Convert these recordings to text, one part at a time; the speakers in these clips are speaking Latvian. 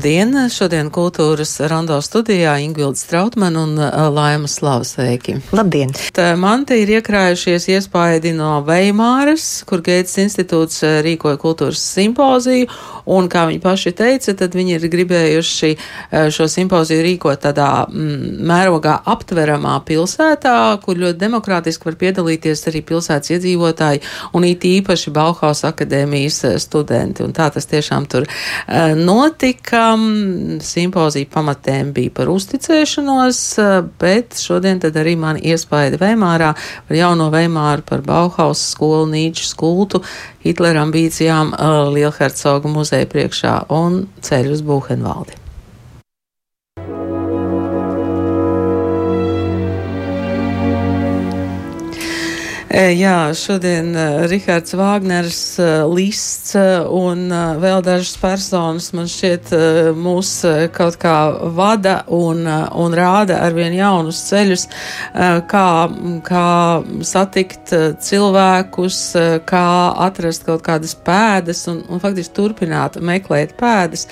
Labdien! Šodien kultūras rondo studijā Ingvilda Strautmana un uh, Laima Slavasveiki. Labdien! Tā man te ir iekrājušies iespaidi no Veimāras, kur Gētas institūts uh, rīkoja kultūras simpoziju, un, kā viņi paši teica, tad viņi ir gribējuši uh, šo simpoziju rīkot tādā mm, mērogā aptveramā pilsētā, kur ļoti demokrātiski var piedalīties arī pilsētas iedzīvotāji un it īpaši Bauhaus akadēmijas studenti. Un tā tas tiešām tur notika ka simpozija pamatēm bija par uzticēšanos, bet šodien tad arī man iespaida Veimārā par jauno Veimāru, par Bauhaus skolu, Nīču skultu, Hitlera ambīcijām Lielhercoga muzeja priekšā un ceļu uz Buhenvaldi. Jā, šodien Rihards Vāgners, Lists un vēl dažas personas man šķiet mūs kaut kā vada un, un rāda arvien jaunus ceļus, kā, kā satikt cilvēkus, kā atrast kaut kādas pēdas un, un faktiski turpināt meklēt pēdas.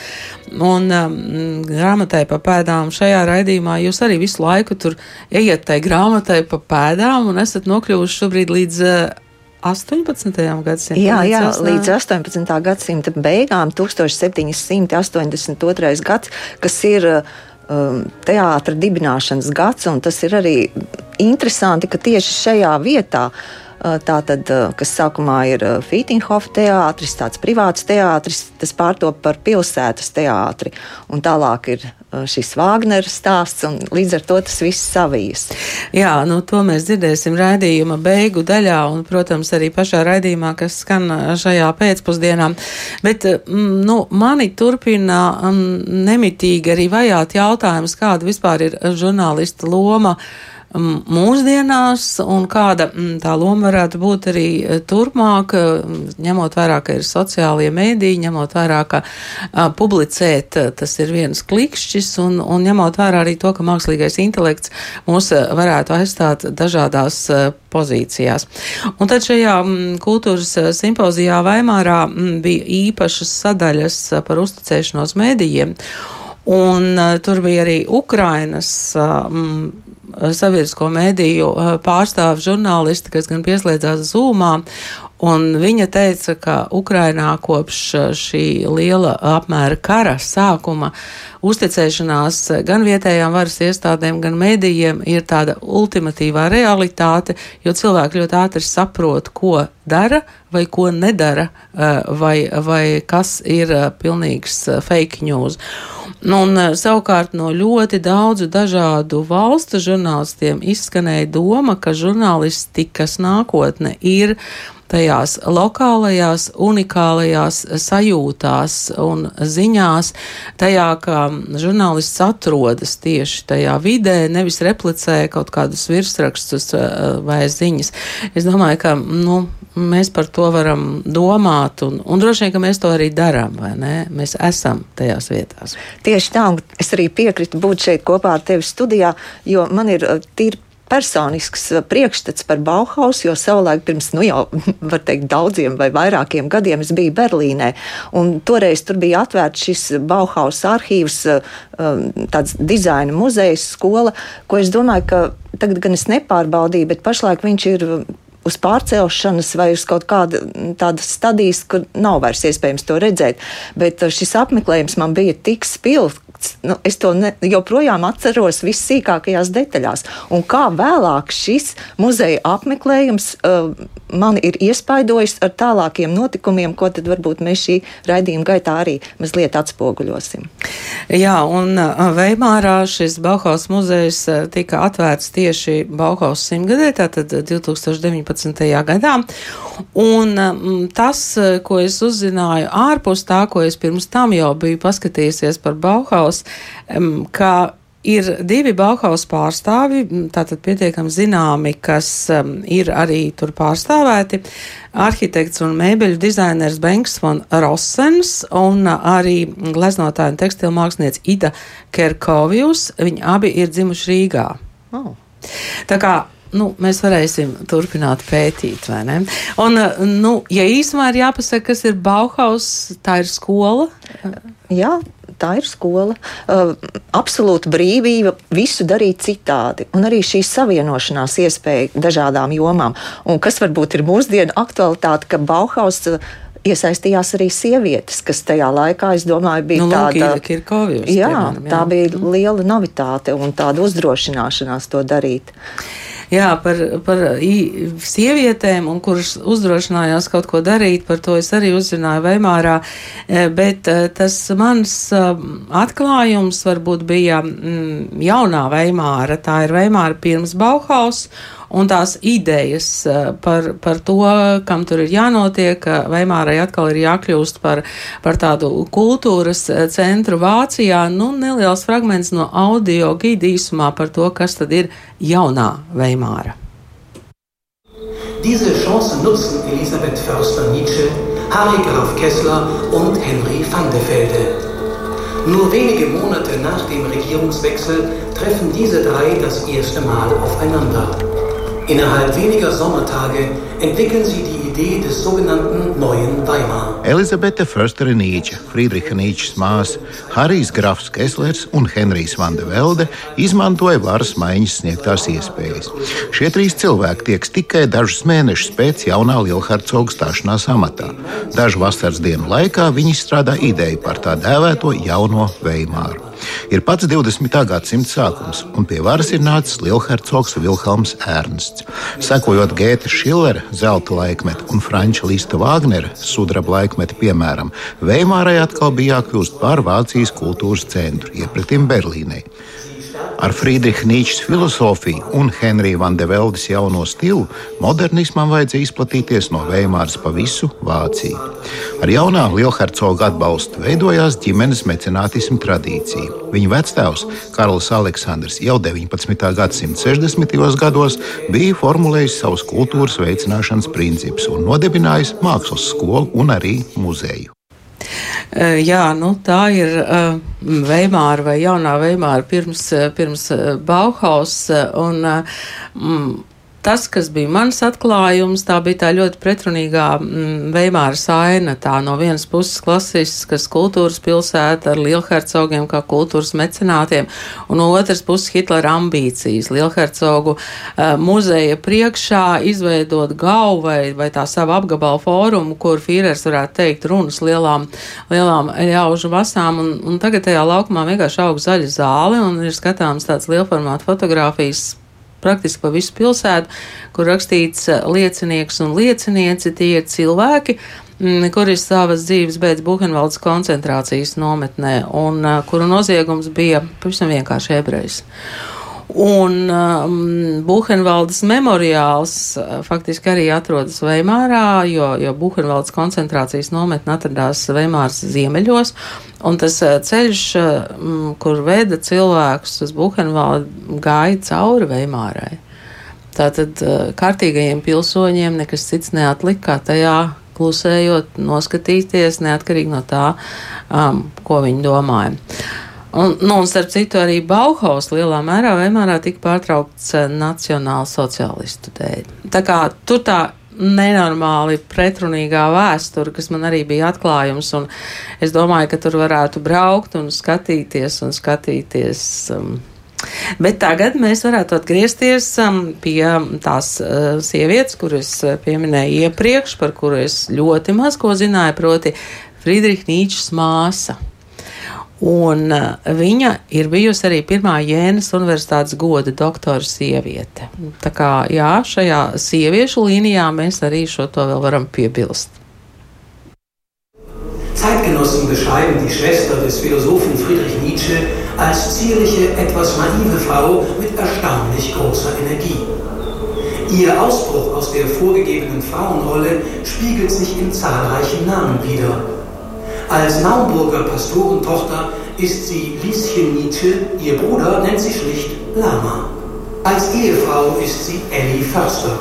Un um, grāmatai pa pēdām šajā raidījumā jūs arī visu laiku tur ejiet tai grāmatai pa pēdām un esat nokļuvuši šobrīd līdz uh, 18. gadsimtam. Jā, jā, līdz 18. gadsimta beigām, 1782. gads, kas ir um, teātra dibināšanas gads, un tas ir arī interesanti, ka tieši šajā vietā uh, Tātad, kas sākumā ir Fītinhofa teātris, tāds privāts teātris, tas pārtop par pilsētas teātri. Un tālāk ir šis Vāgnera stāsts, un līdz ar to tas viss savijas. Jā, nu to mēs dzirdēsim raidījuma beigu daļā, un, protams, arī pašā raidījumā, kas skan šajā pēcpusdienā. Bet, nu, mani turpina nemitīgi arī vajāt jautājums, kāda vispār ir žurnālista loma mūsdienās un kāda tā loma varētu būt arī e, turpmāk, ņemot vērā, ka ir sociālie mēdīji, ņemot vērā, ka publicēt tas ir viens klikšķis un, un ņemot vērā arī to, ka mākslīgais intelekts mūs varētu aizstāt dažādās pozīcijās. Un tad šajā kultūras simpozijā Vaimārā bija īpašas sadaļas par uzticēšanos mēdījiem. Un uh, tur bija arī Ukrainas uh, sabiedrisko mēdīju uh, pārstāvu žurnālisti, kas gan pieslēdzās Zūmā. Un viņa teica, ka Ukrainā kopš šī liela apmēra kara sākuma uzticēšanās gan vietējām varas iestādēm, gan mēdījiem ir tāda ultimatīvā realitāte, jo cilvēki ļoti ātri saprot, ko dara vai ko nedara, vai, vai kas ir pilnīgs fake news. Un, savukārt no ļoti daudzu dažādu valstu žurnālistiem izskanēja doma, ka žurnālistikas nākotne ir tajās lokālajās, unikālajās sajūtās un ziņās, tajā, ka žurnālists atrodas tieši tajā vidē, nevis replicē kaut kādus virsrakstus vai ziņas. Es domāju, ka, nu, mēs par to varam domāt, un, un droši vien, ka mēs to arī darām, vai ne? Mēs esam tajās vietās. Tieši tā, un es arī piekritu būt šeit kopā ar tevi studijā, jo man ir tīri personisks priekšstats par Bauhaus, jo savulaik pirms, nu jau, teikt, daudziem vai vairākiem gadiem es biju Berlīnē, toreiz tur bija atvērts šis Bauhaus arhīvs, tāds dizaina muzejs, skola, ko es domāju, ka tagad gan es nepārbaudīju, bet pašlaik viņš ir uz pārcelšanas vai uz kaut kāda tādas stadijas, kur nav vairs iespējams to redzēt. Bet uh, šis apmeklējums man bija tik spilgts. Nu, es to ne, joprojām atceros vissīkākajās detaļās. Un kā vēlāk šis muzeja apmeklējums uh, mani ir iespaidojis ar tālākiem notikumiem, ko tad varbūt mēs šī raidījuma gaitā arī mazliet atspoguļosim. Jā, un uh, Veimārā šis Bauhaus muzejs uh, tika atvērts tieši Bauhaus simtgadē, tātad 2019. 2018. gadā. Un um, tas, uh, ko es uzzināju ārpus tā, ko es pirms tam jau biju paskatījusies par Bauhaus, um, ka ir divi Bauhaus pārstāvi, tātad pietiekami zināmi, kas um, ir arī tur pārstāvēti. Arhitekts un mēbeļu dizainers Benks von Rossens un arī gleznotāja un tekstilmākslinieca Ida Kerkovijus. Viņi abi ir dzimuši Rīgā. Oh. Tā kā nu, mēs varēsim turpināt pētīt? Un, nu, ja īsumā ir jāpasaka, kas ir Bauhaus, tā ir skola. Jā, tā ir skola. Uh, absolūta brīvība visu darīt citādi, un arī šī savienošanās iespēja dažādām jomām. Un kas varbūt ir mūsdienu aktualitāte, ka Bauhaus uh, iesaistījās arī sievietes, kas tajā laikā, es domāju, bija nu, tāda Kirkovjus, jā, jā, tā bija liela novitāte un tāda uzdrošināšanās to darīt jā, par, par sievietēm, un kuras uzdrošinājās kaut ko darīt, par to es arī uzzināju Veimārā, e, bet e, tas mans e, atklājums varbūt bija mm, jaunā Veimāra, tā ir Veimāra pirms Bauhaus, un tās idejas eh, par, par to, kam tur ir jānotiek, Veimārai atkal ir jākļūst par, par tādu kultūras eh, centru Vācijā, nu, neliels fragments no audio gīda īsumā par to, kas tad ir jaunā Veimāra. Diese Chance nutzen Elisabeth Förster-Nietzsche, Harry Graf Kessler und Henry van de Velde. Nur wenige Monate nach dem Regierungswechsel treffen diese drei das erste Mal aufeinander. Innerhalb weniger Sommertage entwickeln sie die Idee des sogenannten Neuen Weimar. Elizabete Förstere Nīča, Friedricha Nīčas māsa, Harijs Grafs Keslers un Henrijs Vande Velde izmantoja varas maiņas sniegtās iespējas. Šie trīs cilvēki tieks tikai dažus mēnešus pēc jaunā Lielhercoga stāšanās amatā. Dažu vasaras dienu laikā viņi izstrādā ideju par tā dēvēto jauno Veimāru. Ir pats 20. gadsimta sākums, un pie varas ir nācis Lielhercogs Vilhelms Ernsts. Sekojot Gēta Šillera zelta laikmeta un Franča Lista Vāgnera sudraba laikmeta piemēram, Veimārai atkal bija jākļūst par Vācijas kultūras centru iepratim Berlīnei. Ar Friedricha Nīčs filozofiju un Henrija Vandeveldes jauno stilu modernismam vajadzēja izplatīties no Veimāras pa visu Vāciju. Ar jaunā Lielhercoga atbalstu veidojās ģimenes mecenātismu tradīcija. Viņa vectēvs Karls Aleksandrs jau 19. gadsimta 60. gados bija formulējis savus kultūras veicināšanas principus un nodibinājis mākslas skolu un arī muzeju. Jā, nu, tā ir Veimāra vai jaunā Veimāra pirms, pirms Bauhaus. Un, mm, tas, kas bija mans atklājums, tā bija tā ļoti pretrunīgā mm, Veimāra saina. Tā no vienas puses klasiskas kultūras pilsēta ar lielhercogiem kā kultūras mecenātiem, un no otras puses Hitlera ambīcijas lielhercogu uh, muzeja priekšā izveidot galvu vai, vai tā savu apgabalu fórumu, kur Fīrers varētu teikt runas lielām, lielām ļaužu vasām, un, un tagad tajā laukumā vienkārši aug zaļa zāle, un ir skatāms tāds lielformāta fotografijas praktiski pa visu pilsētu, kur rakstīts eh, liecinieks un liecinieci, tie ir cilvēki, mm, kuri savas dzīves beidz Buhenvaldes koncentrācijas nometnē, un uh, kuru noziegums bija pavisam vienkārši ebrejs. Un um, Buhenvaldes memoriāls uh, faktiski arī atrodas Veimārā, jo, jo Buhenvaldes koncentrācijas nometne atradās Veimāras ziemeļos, un tas uh, ceļš, um, kur veda cilvēkus uz Buhenvaldu, gāja cauri Veimārai. Tātad kārtīgajiem pilsoņiem nekas cits neatlika, kā tajā klusējot, noskatīties, neatkarīgi no tā, um, ko viņi domāja. Un, nu, un starp citu, arī Bauhaus lielā mērā vienmēr tika pārtraukts eh, nacionāla sociālistu dēļ. Tā kā tur tā nenormāli pretrunīgā vēsture, kas man arī bija atklājums, es domāju, ka tur varētu braukt un skatīties un skatīties. Um, Bet tagad mēs varētu atgriezties um, pie tās uh, sievietes, kuras uh, pieminēju iepriekš, par kuru es ļoti maz ko zināju, proti Friedricha Nīčs māsa. Un uh, viņa ir bijusi arī pirmā Jēnas Universitātes goda doktora sieviete. Tā kā jā, šajā sieviešu līnijā mēs arī šo to vēl varam piebilst. Zeitgenossen beschreiben die Schwester des Philosophen Friedrich Nietzsche als zierliche, etwas naive Frau mit erstaunlich großer Energie. Ihr Ausbruch aus der vorgegebenen Frauenrolle spiegelt sich in zahlreichen Namen wider. Als Naumburger Pastorentochter ist sie Lieschen Nietzsche, ihr Bruder nennt sie schlicht Lama. Als Ehefrau ist sie Ellie Förster.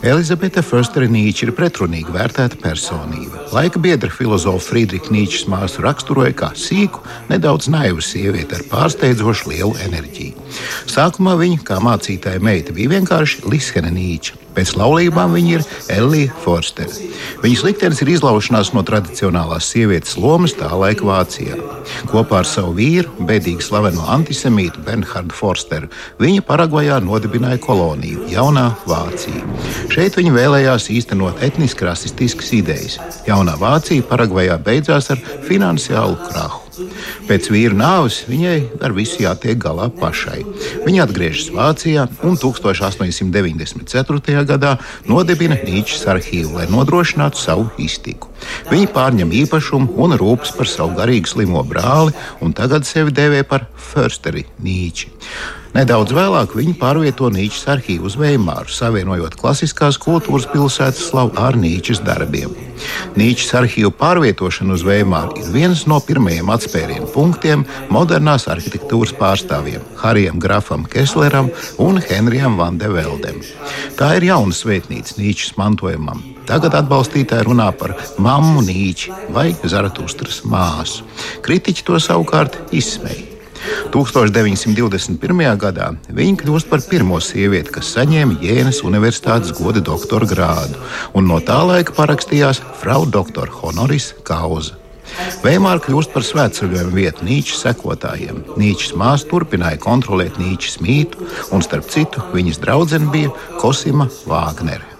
Elizabete Forstere Nīča ir pretrunīgi vērtēta personība. Laika biedra filozofa Friedriča Nīčas māsu raksturoja kā sīku, nedaudz naivu sievieti ar pārsteidzoši lielu enerģiju. Sākumā viņa, kā mācītāja meita, bija vienkārši Lishene Nīča. Pēc laulībām viņa ir Elija Forstere. Viņas liktenis ir izlaušanās no tradicionālās sievietes lomas tā laika Vācijā. Kopā ar savu vīru, bēdīgi slaveno antisemītu Bernhardu Forsteru, viņa Paragvajā nodibināja koloniju Jaunā Vācija. Šeit viņa vēlējās īstenot etniski rasistiskas idejas. Jaunā Vācija Paragvajā beidzās ar finansiālu krahu. Pēc vīra nāves viņai ar visu jātiek galā pašai. Viņa atgriežas Vācijā un 1894. gadā nodibina Nīčas arhīvu, lai nodrošinātu savu iztiku. Viņa pārņem īpašumu un rūpes par savu garīgi slimo brāli, un tagad sevi dēvē par Försteri Nīči. Nedaudz vēlāk viņi pārvieto Nīčas arhīvu uz Veimāru, savienojot klasiskās kultūras pilsētas slavu ar Nīčas darbiem. Nīčas arhīvu pārvietošana uz Veimāru ir viens no pirmajiem atspērienu punktiem modernās arhitektūras pārstāvjiem - Harijam Grafam Kesleram un Henrijam Vandeveldem. Tā ir jauna svētnīca Nīčas mantojumam. Tagad atbalstītāji runā par mammu Nīči vai Zaratustras māsu. Kritiķi to savukārt izsmeja. 1921. gadā viņa kļūst par pirmo sievieti, kas saņēma Jēnas Universitātes goda doktora grādu, un no tā laika parakstījās Frau Doktor Honoris Kauza. Veimāra kļūst par svētceļojumu vietu Nīčas sekotājiem. Nīčas māsa turpināja kontrolēt Nīčas mītu, un starp citu viņas draudzene bija Kosima Vāgnere.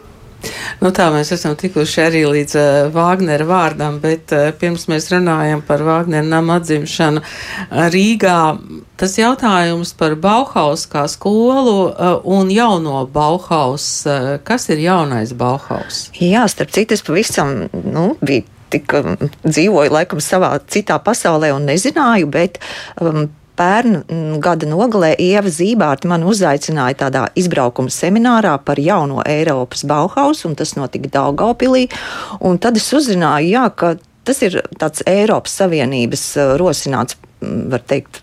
Nu, tā mēs esam tikuši arī līdz uh, Vāgnera vārdam, bet uh, pirms mēs runājam par Vāgnera nama atzimšanu uh, Rīgā, tas jautājums par Bauhaus kā skolu uh, un jauno Bauhaus. Uh, kas ir jaunais Bauhaus? Jā, starp citu, es pavisam nu, biju tik um, dzīvoju laikam savā citā pasaulē un nezināju, bet um, pērnu gada nogalē Ieva Zībārta man uzaicināja tādā izbraukuma seminārā par jauno Eiropas Bauhaus, un tas notika Daugaupilī. Un tad es uzzināju, jā, ka tas ir tāds Eiropas Savienības uh, rosināts, var teikt,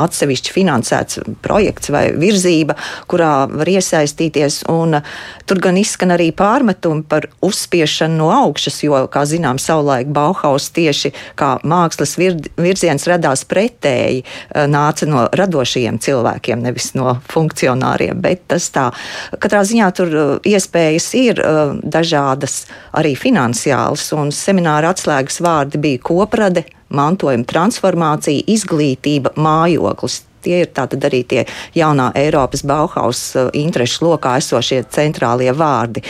atsevišķi finansēts projekts vai virzība, kurā var iesaistīties. Un, tur gan izskan arī pārmetumi par uzspiešanu no augšas, jo, kā zinām, savulaik Bauhaus tieši kā mākslas vir, virziens radās pretēji, eh, nāca no radošajiem cilvēkiem, nevis no funkcionāriem. Bet tas tā, katrā ziņā tur eh, iespējas ir eh, dažādas arī finansiālas, un semināra atslēgas vārdi bija koprade, mantojuma transformācija, izglītība, mājoklis. Tie ir tātad arī tie jaunā Eiropas Bauhaus uh, interešu lokā esošie centrālie vārdi.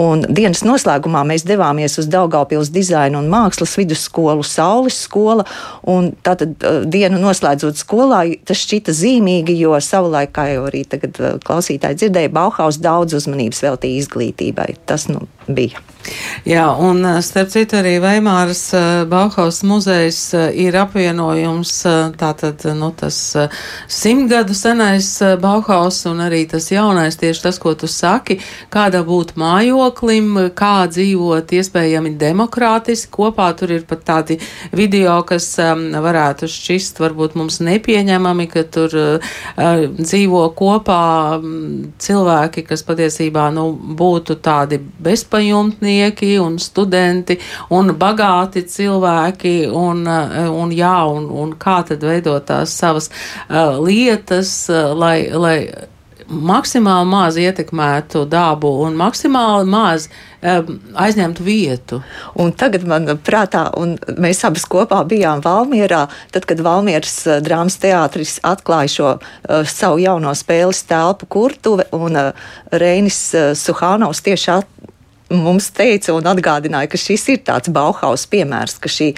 Un dienas noslēgumā mēs devāmies uz Daugaupils dizaina un mākslas vidusskolu, Saules skola, un tātad uh, dienu noslēdzot skolā, tas šķita zīmīgi, jo savulaik, kā jau arī tagad uh, klausītāji dzirdēja, Bauhaus daudz uzmanības veltīja izglītībai. Tas nu bija. Jā, un starp citu arī Veimāras Bauhaus muzejs ir apvienojums, tātad, nu, tas simtgadu senais Bauhaus un arī tas jaunais, tieši tas, ko tu saki, kāda būtu mājoklim, kā dzīvot iespējami demokrātiski. Kopā, tur ir pat tādi video, kas um, varētu šķist varbūt mums nepieņemami, ka tur uh, dzīvo kopā um, cilvēki, kas patiesībā, nu, būtu tādi bezpajumtnieki, un studenti un bagāti cilvēki un, eh, un jā, un, un kā tad veidot tās savas uh, lietas, uh, lai, lai maksimāli maz ietekmētu dabu un maksimāli maz um, aizņemtu vietu. Un tagad man prātā, un mēs abas kopā bijām Valmierā, tad, kad Valmieras drāmas teātris atklāja šo uh, savu jauno spēles telpu kurtuve, un uh, Reinis uh, Suhānovs tieši at, mums teica un atgādināja, ka šis ir tāds Bauhaus piemērs, ka šī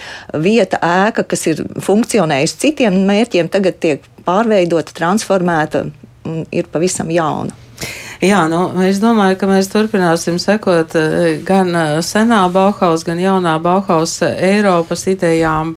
vieta, ēka, kas ir funkcionējusi citiem mērķiem, tagad tiek pārveidota, transformēta un ir pavisam jauna. Jā, nu, es domāju, ka mēs turpināsim sekot eh, gan eh, senā Bauhaus, gan jaunā Bauhaus Eiropas idejām